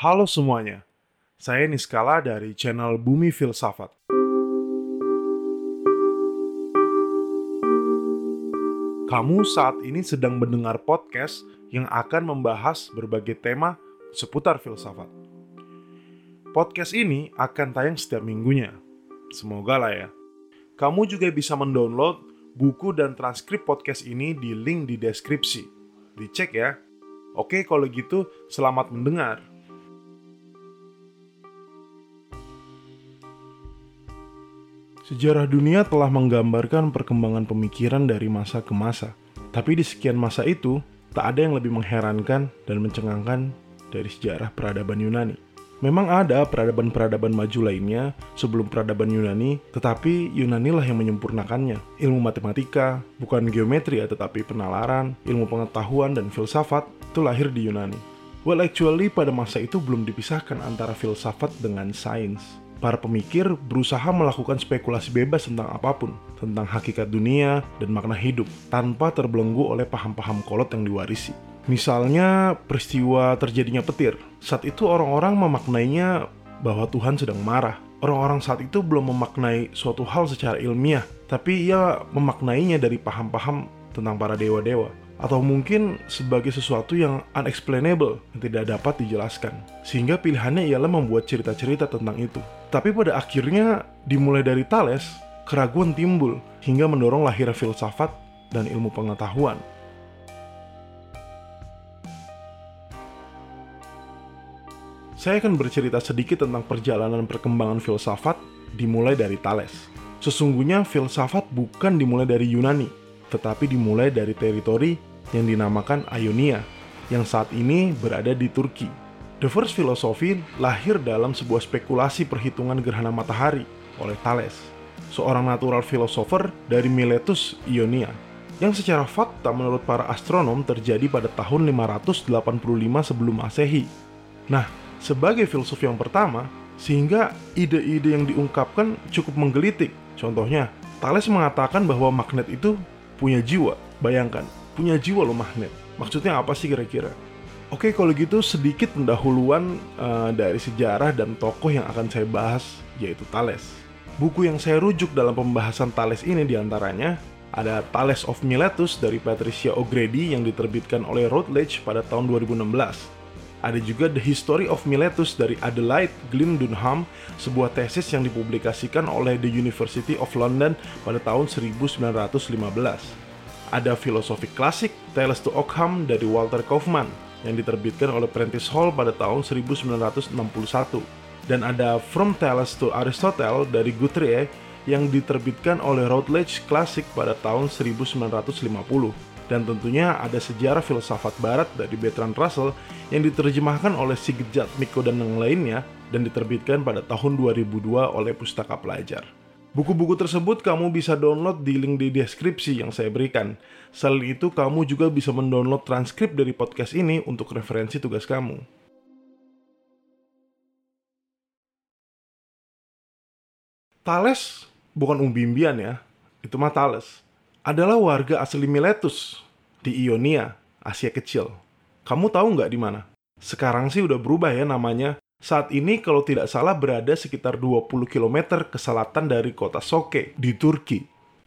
Halo semuanya, saya Niskala dari channel Bumi Filsafat. Kamu saat ini sedang mendengar podcast yang akan membahas berbagai tema seputar filsafat. Podcast ini akan tayang setiap minggunya. Semoga lah ya. Kamu juga bisa mendownload buku dan transkrip podcast ini di link di deskripsi. Dicek ya. Oke, kalau gitu selamat mendengar. Sejarah dunia telah menggambarkan perkembangan pemikiran dari masa ke masa. Tapi di sekian masa itu, tak ada yang lebih mengherankan dan mencengangkan dari sejarah peradaban Yunani. Memang ada peradaban-peradaban maju lainnya sebelum peradaban Yunani, tetapi Yunani lah yang menyempurnakannya. Ilmu matematika, bukan geometri ya, tetapi penalaran, ilmu pengetahuan, dan filsafat itu lahir di Yunani. Well, actually pada masa itu belum dipisahkan antara filsafat dengan sains para pemikir berusaha melakukan spekulasi bebas tentang apa pun, tentang hakikat dunia dan makna hidup, tanpa terbelenggu oleh paham-paham kolot yang diwarisi. Misalnya, peristiwa terjadinya petir. Saat itu orang-orang memaknainya bahwa Tuhan sedang marah. Orang-orang saat itu belum memaknai suatu hal secara ilmiah, tapi ia memaknainya dari paham-paham tentang para dewa-dewa atau mungkin sebagai sesuatu yang unexplainable yang tidak dapat dijelaskan. Sehingga pilihannya ialah membuat cerita-cerita tentang itu. Tapi pada akhirnya dimulai dari Thales, keraguan timbul hingga mendorong lahirnya filsafat dan ilmu pengetahuan. Saya akan bercerita sedikit tentang perjalanan perkembangan filsafat dimulai dari Thales. Sesungguhnya filsafat bukan dimulai dari Yunani, tetapi dimulai dari teritori yang dinamakan Ionia, yang saat ini berada di Turki. The First Philosophy lahir dalam sebuah spekulasi perhitungan gerhana matahari oleh Thales, seorang natural philosopher dari Miletus, Ionia, yang secara fakta menurut para astronom terjadi pada tahun 585 sebelum Masehi. Nah, sebagai filsuf yang pertama, sehingga ide-ide yang diungkapkan cukup menggelitik. Contohnya, Thales mengatakan bahwa magnet itu punya jiwa. Bayangkan, punya jiwa loh magnet. Maksudnya apa sih kira-kira? Oke, kalau gitu sedikit pendahuluan uh, dari sejarah dan tokoh yang akan saya bahas, yaitu Thales. Buku yang saya rujuk dalam pembahasan Thales ini di antaranya ada Thales of Miletus dari Patricia O'Grady yang diterbitkan oleh Routledge pada tahun 2016. Ada juga The History of Miletus dari Adelaide Glyn Dunham, sebuah tesis yang dipublikasikan oleh The University of London pada tahun 1915 ada filosofi klasik Tales to Ockham dari Walter Kaufman yang diterbitkan oleh Prentice Hall pada tahun 1961 dan ada From Tales to Aristotle dari Guthrie yang diterbitkan oleh Routledge Classic pada tahun 1950 dan tentunya ada sejarah filsafat barat dari Bertrand Russell yang diterjemahkan oleh Sigurd Miko dan yang lainnya dan diterbitkan pada tahun 2002 oleh Pustaka Pelajar. Buku-buku tersebut kamu bisa download di link di deskripsi yang saya berikan. Selain itu, kamu juga bisa mendownload transkrip dari podcast ini untuk referensi tugas kamu. Thales bukan umbimbian ya, itu mah Thales. Adalah warga asli Miletus di Ionia, Asia Kecil. Kamu tahu nggak di mana? Sekarang sih udah berubah ya namanya saat ini kalau tidak salah berada sekitar 20 km ke selatan dari kota Soke di Turki.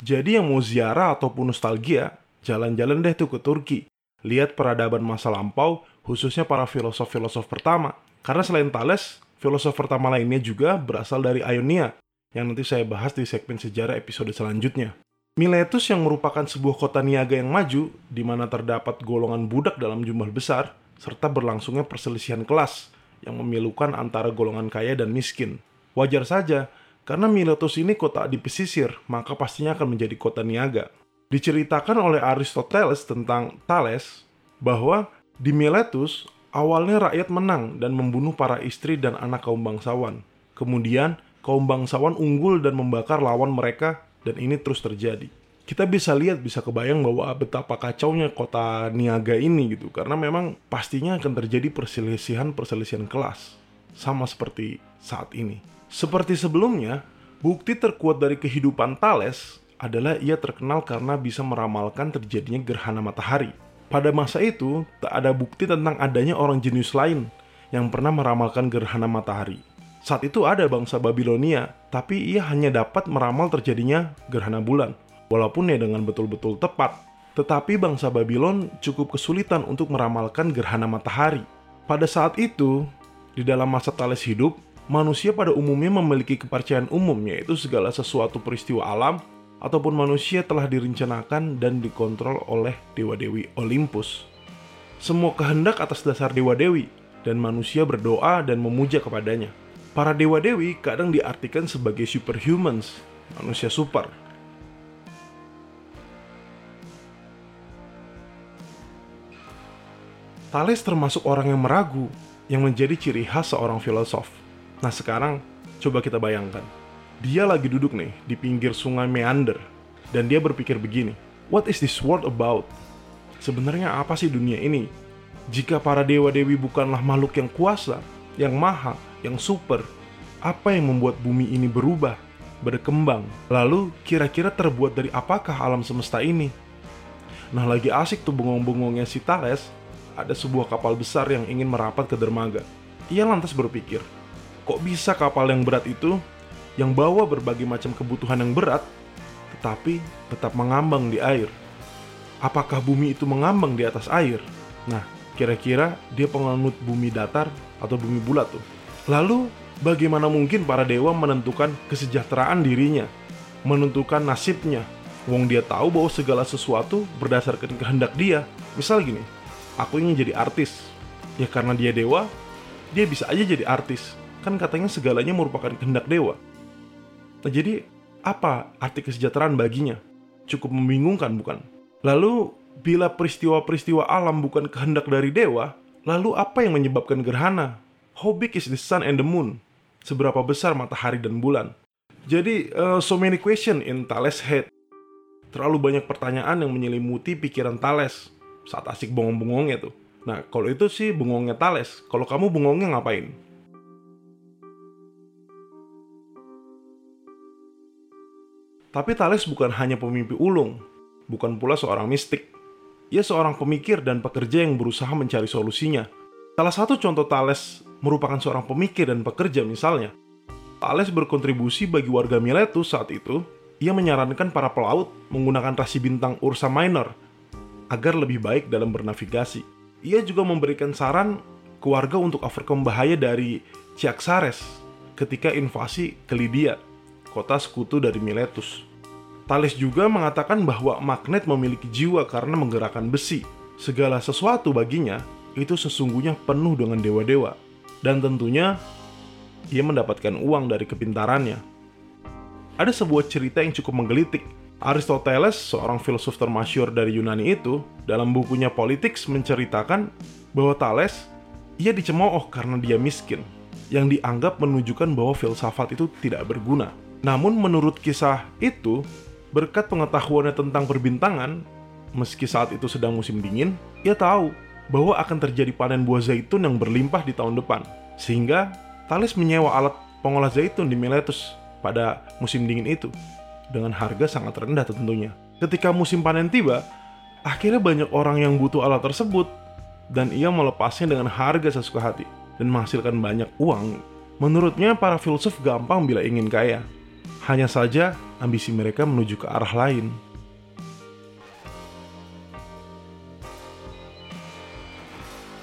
Jadi yang mau ziarah ataupun nostalgia, jalan-jalan deh tuh ke Turki. Lihat peradaban masa lampau, khususnya para filosof-filosof pertama. Karena selain Thales, filosof pertama lainnya juga berasal dari Ionia, yang nanti saya bahas di segmen sejarah episode selanjutnya. Miletus yang merupakan sebuah kota niaga yang maju, di mana terdapat golongan budak dalam jumlah besar, serta berlangsungnya perselisihan kelas, yang memilukan antara golongan kaya dan miskin. Wajar saja, karena Miletus ini kota di pesisir, maka pastinya akan menjadi kota niaga. Diceritakan oleh Aristoteles tentang Thales bahwa di Miletus awalnya rakyat menang dan membunuh para istri dan anak kaum bangsawan. Kemudian kaum bangsawan unggul dan membakar lawan mereka dan ini terus terjadi kita bisa lihat bisa kebayang bahwa betapa kacaunya kota niaga ini gitu karena memang pastinya akan terjadi perselisihan-perselisihan kelas sama seperti saat ini. Seperti sebelumnya, bukti terkuat dari kehidupan Thales adalah ia terkenal karena bisa meramalkan terjadinya gerhana matahari. Pada masa itu, tak ada bukti tentang adanya orang jenius lain yang pernah meramalkan gerhana matahari. Saat itu ada bangsa Babilonia, tapi ia hanya dapat meramal terjadinya gerhana bulan, walaupun ya dengan betul-betul tepat. Tetapi bangsa Babylon cukup kesulitan untuk meramalkan gerhana matahari. Pada saat itu, di dalam masa Thales hidup, manusia pada umumnya memiliki kepercayaan umum yaitu segala sesuatu peristiwa alam ataupun manusia telah direncanakan dan dikontrol oleh dewa-dewi Olympus. Semua kehendak atas dasar dewa-dewi dan manusia berdoa dan memuja kepadanya. Para dewa-dewi kadang diartikan sebagai superhumans, manusia super. Thales termasuk orang yang meragu yang menjadi ciri khas seorang filosof. Nah sekarang, coba kita bayangkan. Dia lagi duduk nih di pinggir sungai Meander, dan dia berpikir begini, What is this world about? Sebenarnya apa sih dunia ini? Jika para dewa-dewi bukanlah makhluk yang kuasa, yang maha, yang super, apa yang membuat bumi ini berubah, berkembang? Lalu kira-kira terbuat dari apakah alam semesta ini? Nah lagi asik tuh bengong-bengongnya si Thales, ada sebuah kapal besar yang ingin merapat ke dermaga. Ia lantas berpikir, kok bisa kapal yang berat itu yang bawa berbagai macam kebutuhan yang berat, tetapi tetap mengambang di air? Apakah bumi itu mengambang di atas air? Nah, kira-kira dia penganut bumi datar atau bumi bulat tuh. Lalu, bagaimana mungkin para dewa menentukan kesejahteraan dirinya, menentukan nasibnya? Wong dia tahu bahwa segala sesuatu berdasarkan kehendak dia. Misal gini, aku ingin jadi artis. Ya karena dia dewa, dia bisa aja jadi artis. Kan katanya segalanya merupakan kehendak dewa. Nah jadi, apa arti kesejahteraan baginya? Cukup membingungkan bukan? Lalu, bila peristiwa-peristiwa alam bukan kehendak dari dewa, lalu apa yang menyebabkan gerhana? How big is the sun and the moon? Seberapa besar matahari dan bulan? Jadi, uh, so many question in Thales' head. Terlalu banyak pertanyaan yang menyelimuti pikiran Thales saat asik bengong-bengongnya tuh. Nah, kalau itu sih bengongnya Thales. Kalau kamu bengongnya ngapain? Tapi Thales bukan hanya pemimpi ulung, bukan pula seorang mistik. Ia seorang pemikir dan pekerja yang berusaha mencari solusinya. Salah satu contoh Thales merupakan seorang pemikir dan pekerja misalnya. Thales berkontribusi bagi warga Miletus saat itu. Ia menyarankan para pelaut menggunakan rasi bintang Ursa Minor agar lebih baik dalam bernavigasi. Ia juga memberikan saran ke warga untuk overcome bahaya dari Ciaxares ketika invasi ke Lydia, kota sekutu dari Miletus. Thales juga mengatakan bahwa magnet memiliki jiwa karena menggerakkan besi. Segala sesuatu baginya itu sesungguhnya penuh dengan dewa-dewa. Dan tentunya ia mendapatkan uang dari kepintarannya. Ada sebuah cerita yang cukup menggelitik Aristoteles, seorang filsuf termasyur dari Yunani itu, dalam bukunya Politics menceritakan bahwa Thales ia dicemooh karena dia miskin, yang dianggap menunjukkan bahwa filsafat itu tidak berguna. Namun menurut kisah itu, berkat pengetahuannya tentang perbintangan, meski saat itu sedang musim dingin, ia tahu bahwa akan terjadi panen buah zaitun yang berlimpah di tahun depan. Sehingga Thales menyewa alat pengolah zaitun di Miletus pada musim dingin itu dengan harga sangat rendah tentunya. Ketika musim panen tiba, akhirnya banyak orang yang butuh alat tersebut dan ia melepasnya dengan harga sesuka hati dan menghasilkan banyak uang. Menurutnya para filsuf gampang bila ingin kaya. Hanya saja ambisi mereka menuju ke arah lain.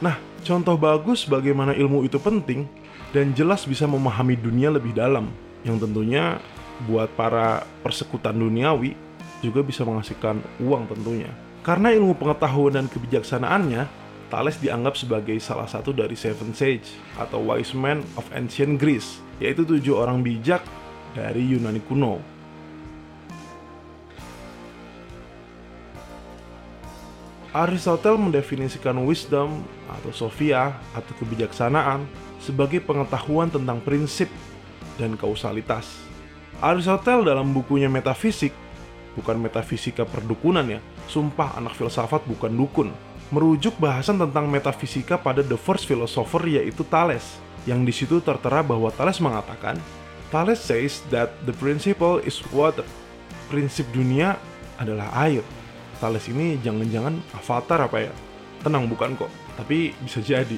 Nah, contoh bagus bagaimana ilmu itu penting dan jelas bisa memahami dunia lebih dalam, yang tentunya buat para persekutan duniawi juga bisa menghasilkan uang tentunya. Karena ilmu pengetahuan dan kebijaksanaannya, Thales dianggap sebagai salah satu dari Seven Sage atau Wise Men of Ancient Greece, yaitu tujuh orang bijak dari Yunani kuno. Aristotle mendefinisikan wisdom atau sophia atau kebijaksanaan sebagai pengetahuan tentang prinsip dan kausalitas Aristotle dalam bukunya Metafisik, bukan metafisika perdukunan ya, sumpah anak filsafat bukan dukun, merujuk bahasan tentang metafisika pada the first philosopher yaitu Thales, yang di situ tertera bahwa Thales mengatakan, Thales says that the principle is water. Prinsip dunia adalah air. Thales ini jangan-jangan avatar apa ya? Tenang bukan kok, tapi bisa jadi.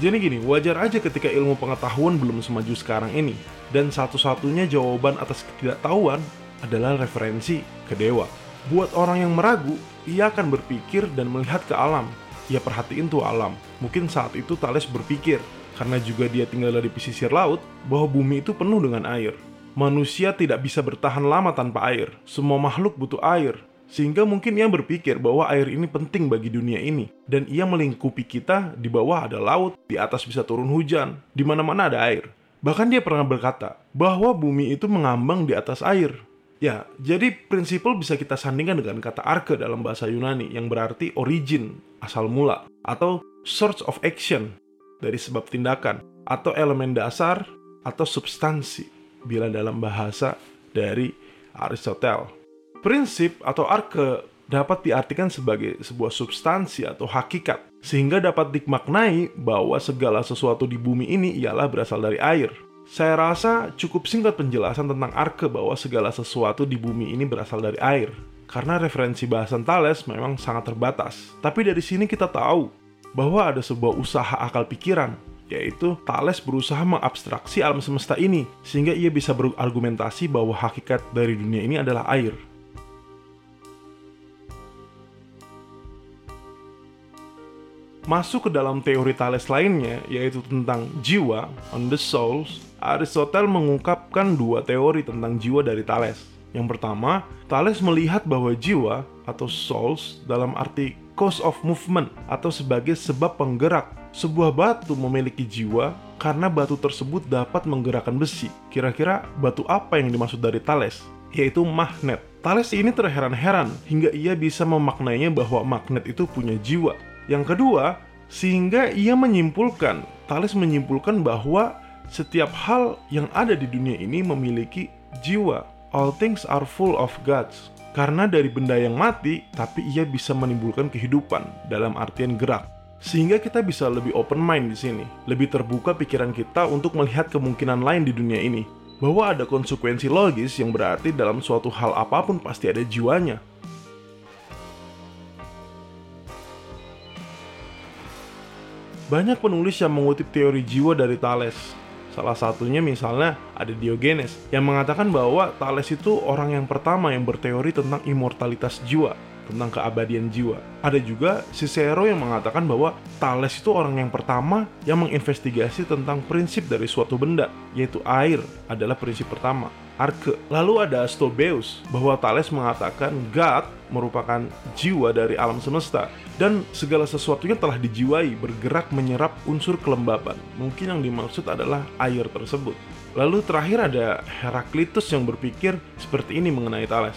Jadi gini, wajar aja ketika ilmu pengetahuan belum semaju sekarang ini, dan satu-satunya jawaban atas ketidaktahuan adalah referensi ke dewa. Buat orang yang meragu, ia akan berpikir dan melihat ke alam. Ia perhatiin tuh alam. Mungkin saat itu Thales berpikir, karena juga dia tinggal di pesisir laut, bahwa bumi itu penuh dengan air. Manusia tidak bisa bertahan lama tanpa air. Semua makhluk butuh air. Sehingga mungkin ia berpikir bahwa air ini penting bagi dunia ini. Dan ia melingkupi kita, di bawah ada laut, di atas bisa turun hujan, di mana-mana ada air. Bahkan dia pernah berkata bahwa bumi itu mengambang di atas air. Ya, jadi prinsipal bisa kita sandingkan dengan kata arke dalam bahasa Yunani yang berarti origin, asal mula, atau source of action, dari sebab tindakan, atau elemen dasar, atau substansi, bila dalam bahasa dari Aristotle. Prinsip atau arke dapat diartikan sebagai sebuah substansi atau hakikat, sehingga dapat dimaknai bahwa segala sesuatu di bumi ini ialah berasal dari air. Saya rasa cukup singkat penjelasan tentang arke bahwa segala sesuatu di bumi ini berasal dari air, karena referensi bahasan Thales memang sangat terbatas. Tapi dari sini kita tahu bahwa ada sebuah usaha akal pikiran yaitu Thales berusaha mengabstraksi alam semesta ini sehingga ia bisa berargumentasi bahwa hakikat dari dunia ini adalah air. Masuk ke dalam teori Thales lainnya, yaitu tentang jiwa, on the souls, Aristotle mengungkapkan dua teori tentang jiwa dari Thales. Yang pertama, Thales melihat bahwa jiwa atau souls dalam arti cause of movement atau sebagai sebab penggerak. Sebuah batu memiliki jiwa karena batu tersebut dapat menggerakkan besi. Kira-kira batu apa yang dimaksud dari Thales? Yaitu magnet. Thales ini terheran-heran hingga ia bisa memaknainya bahwa magnet itu punya jiwa. Yang kedua, sehingga ia menyimpulkan, Thales menyimpulkan bahwa setiap hal yang ada di dunia ini memiliki jiwa. All things are full of gods. Karena dari benda yang mati, tapi ia bisa menimbulkan kehidupan dalam artian gerak. Sehingga kita bisa lebih open mind di sini, lebih terbuka pikiran kita untuk melihat kemungkinan lain di dunia ini. Bahwa ada konsekuensi logis yang berarti dalam suatu hal apa pun pasti ada jiwanya. Banyak penulis yang mengutip teori jiwa dari Thales. Salah satunya misalnya ada Diogenes yang mengatakan bahwa Thales itu orang yang pertama yang berteori tentang immortalitas jiwa, tentang keabadian jiwa. Ada juga Cicero yang mengatakan bahwa Thales itu orang yang pertama yang menginvestigasi tentang prinsip dari suatu benda, yaitu air adalah prinsip pertama arke. Lalu ada Stobeus bahwa Thales mengatakan God merupakan jiwa dari alam semesta dan segala sesuatunya telah dijiwai bergerak menyerap unsur kelembaban. Mungkin yang dimaksud adalah air tersebut. Lalu terakhir ada Heraklitus yang berpikir seperti ini mengenai Thales.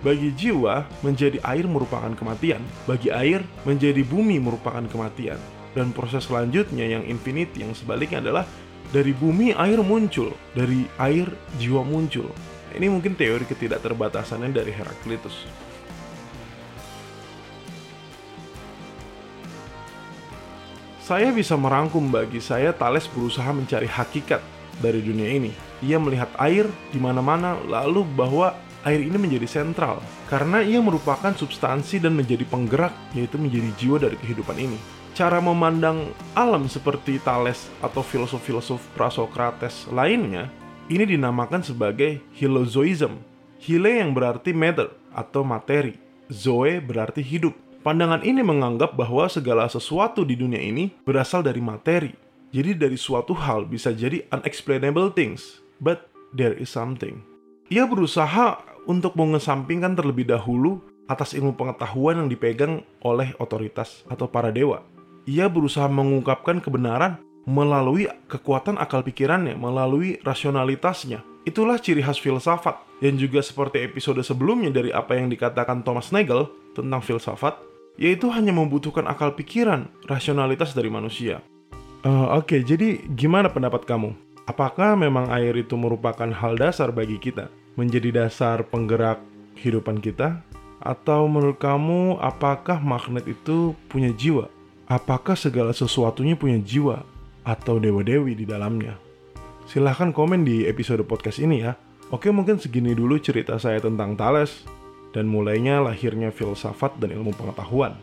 Bagi jiwa, menjadi air merupakan kematian. Bagi air, menjadi bumi merupakan kematian. Dan proses selanjutnya yang infinity yang sebaliknya adalah dari bumi air muncul, dari air jiwa muncul. Ini mungkin teori ketidakterbatasannya dari Heraklitus. Saya bisa merangkum bagi saya Thales berusaha mencari hakikat dari dunia ini. Ia melihat air di mana-mana lalu bahwa air ini menjadi sentral karena ia merupakan substansi dan menjadi penggerak yaitu menjadi jiwa dari kehidupan ini cara memandang alam seperti Thales atau filosof-filosof prasokrates lainnya ini dinamakan sebagai Hilozoism. Hile yang berarti matter atau materi, zoe berarti hidup. Pandangan ini menganggap bahwa segala sesuatu di dunia ini berasal dari materi. Jadi dari suatu hal bisa jadi unexplainable things, but there is something. Ia berusaha untuk mengesampingkan terlebih dahulu atas ilmu pengetahuan yang dipegang oleh otoritas atau para dewa ia berusaha mengungkapkan kebenaran melalui kekuatan akal pikirannya, melalui rasionalitasnya. Itulah ciri khas filsafat, dan juga seperti episode sebelumnya dari apa yang dikatakan Thomas Nagel tentang filsafat, yaitu hanya membutuhkan akal pikiran, rasionalitas dari manusia. Uh, Oke, okay, jadi gimana pendapat kamu? Apakah memang air itu merupakan hal dasar bagi kita, menjadi dasar penggerak kehidupan kita? Atau menurut kamu, apakah magnet itu punya jiwa? Apakah segala sesuatunya punya jiwa atau dewa-dewi di dalamnya? Silahkan komen di episode podcast ini ya. Oke mungkin segini dulu cerita saya tentang Thales dan mulainya lahirnya filsafat dan ilmu pengetahuan.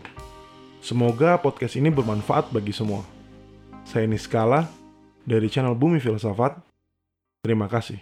Semoga podcast ini bermanfaat bagi semua. Saya Niskala dari channel Bumi Filsafat. Terima kasih.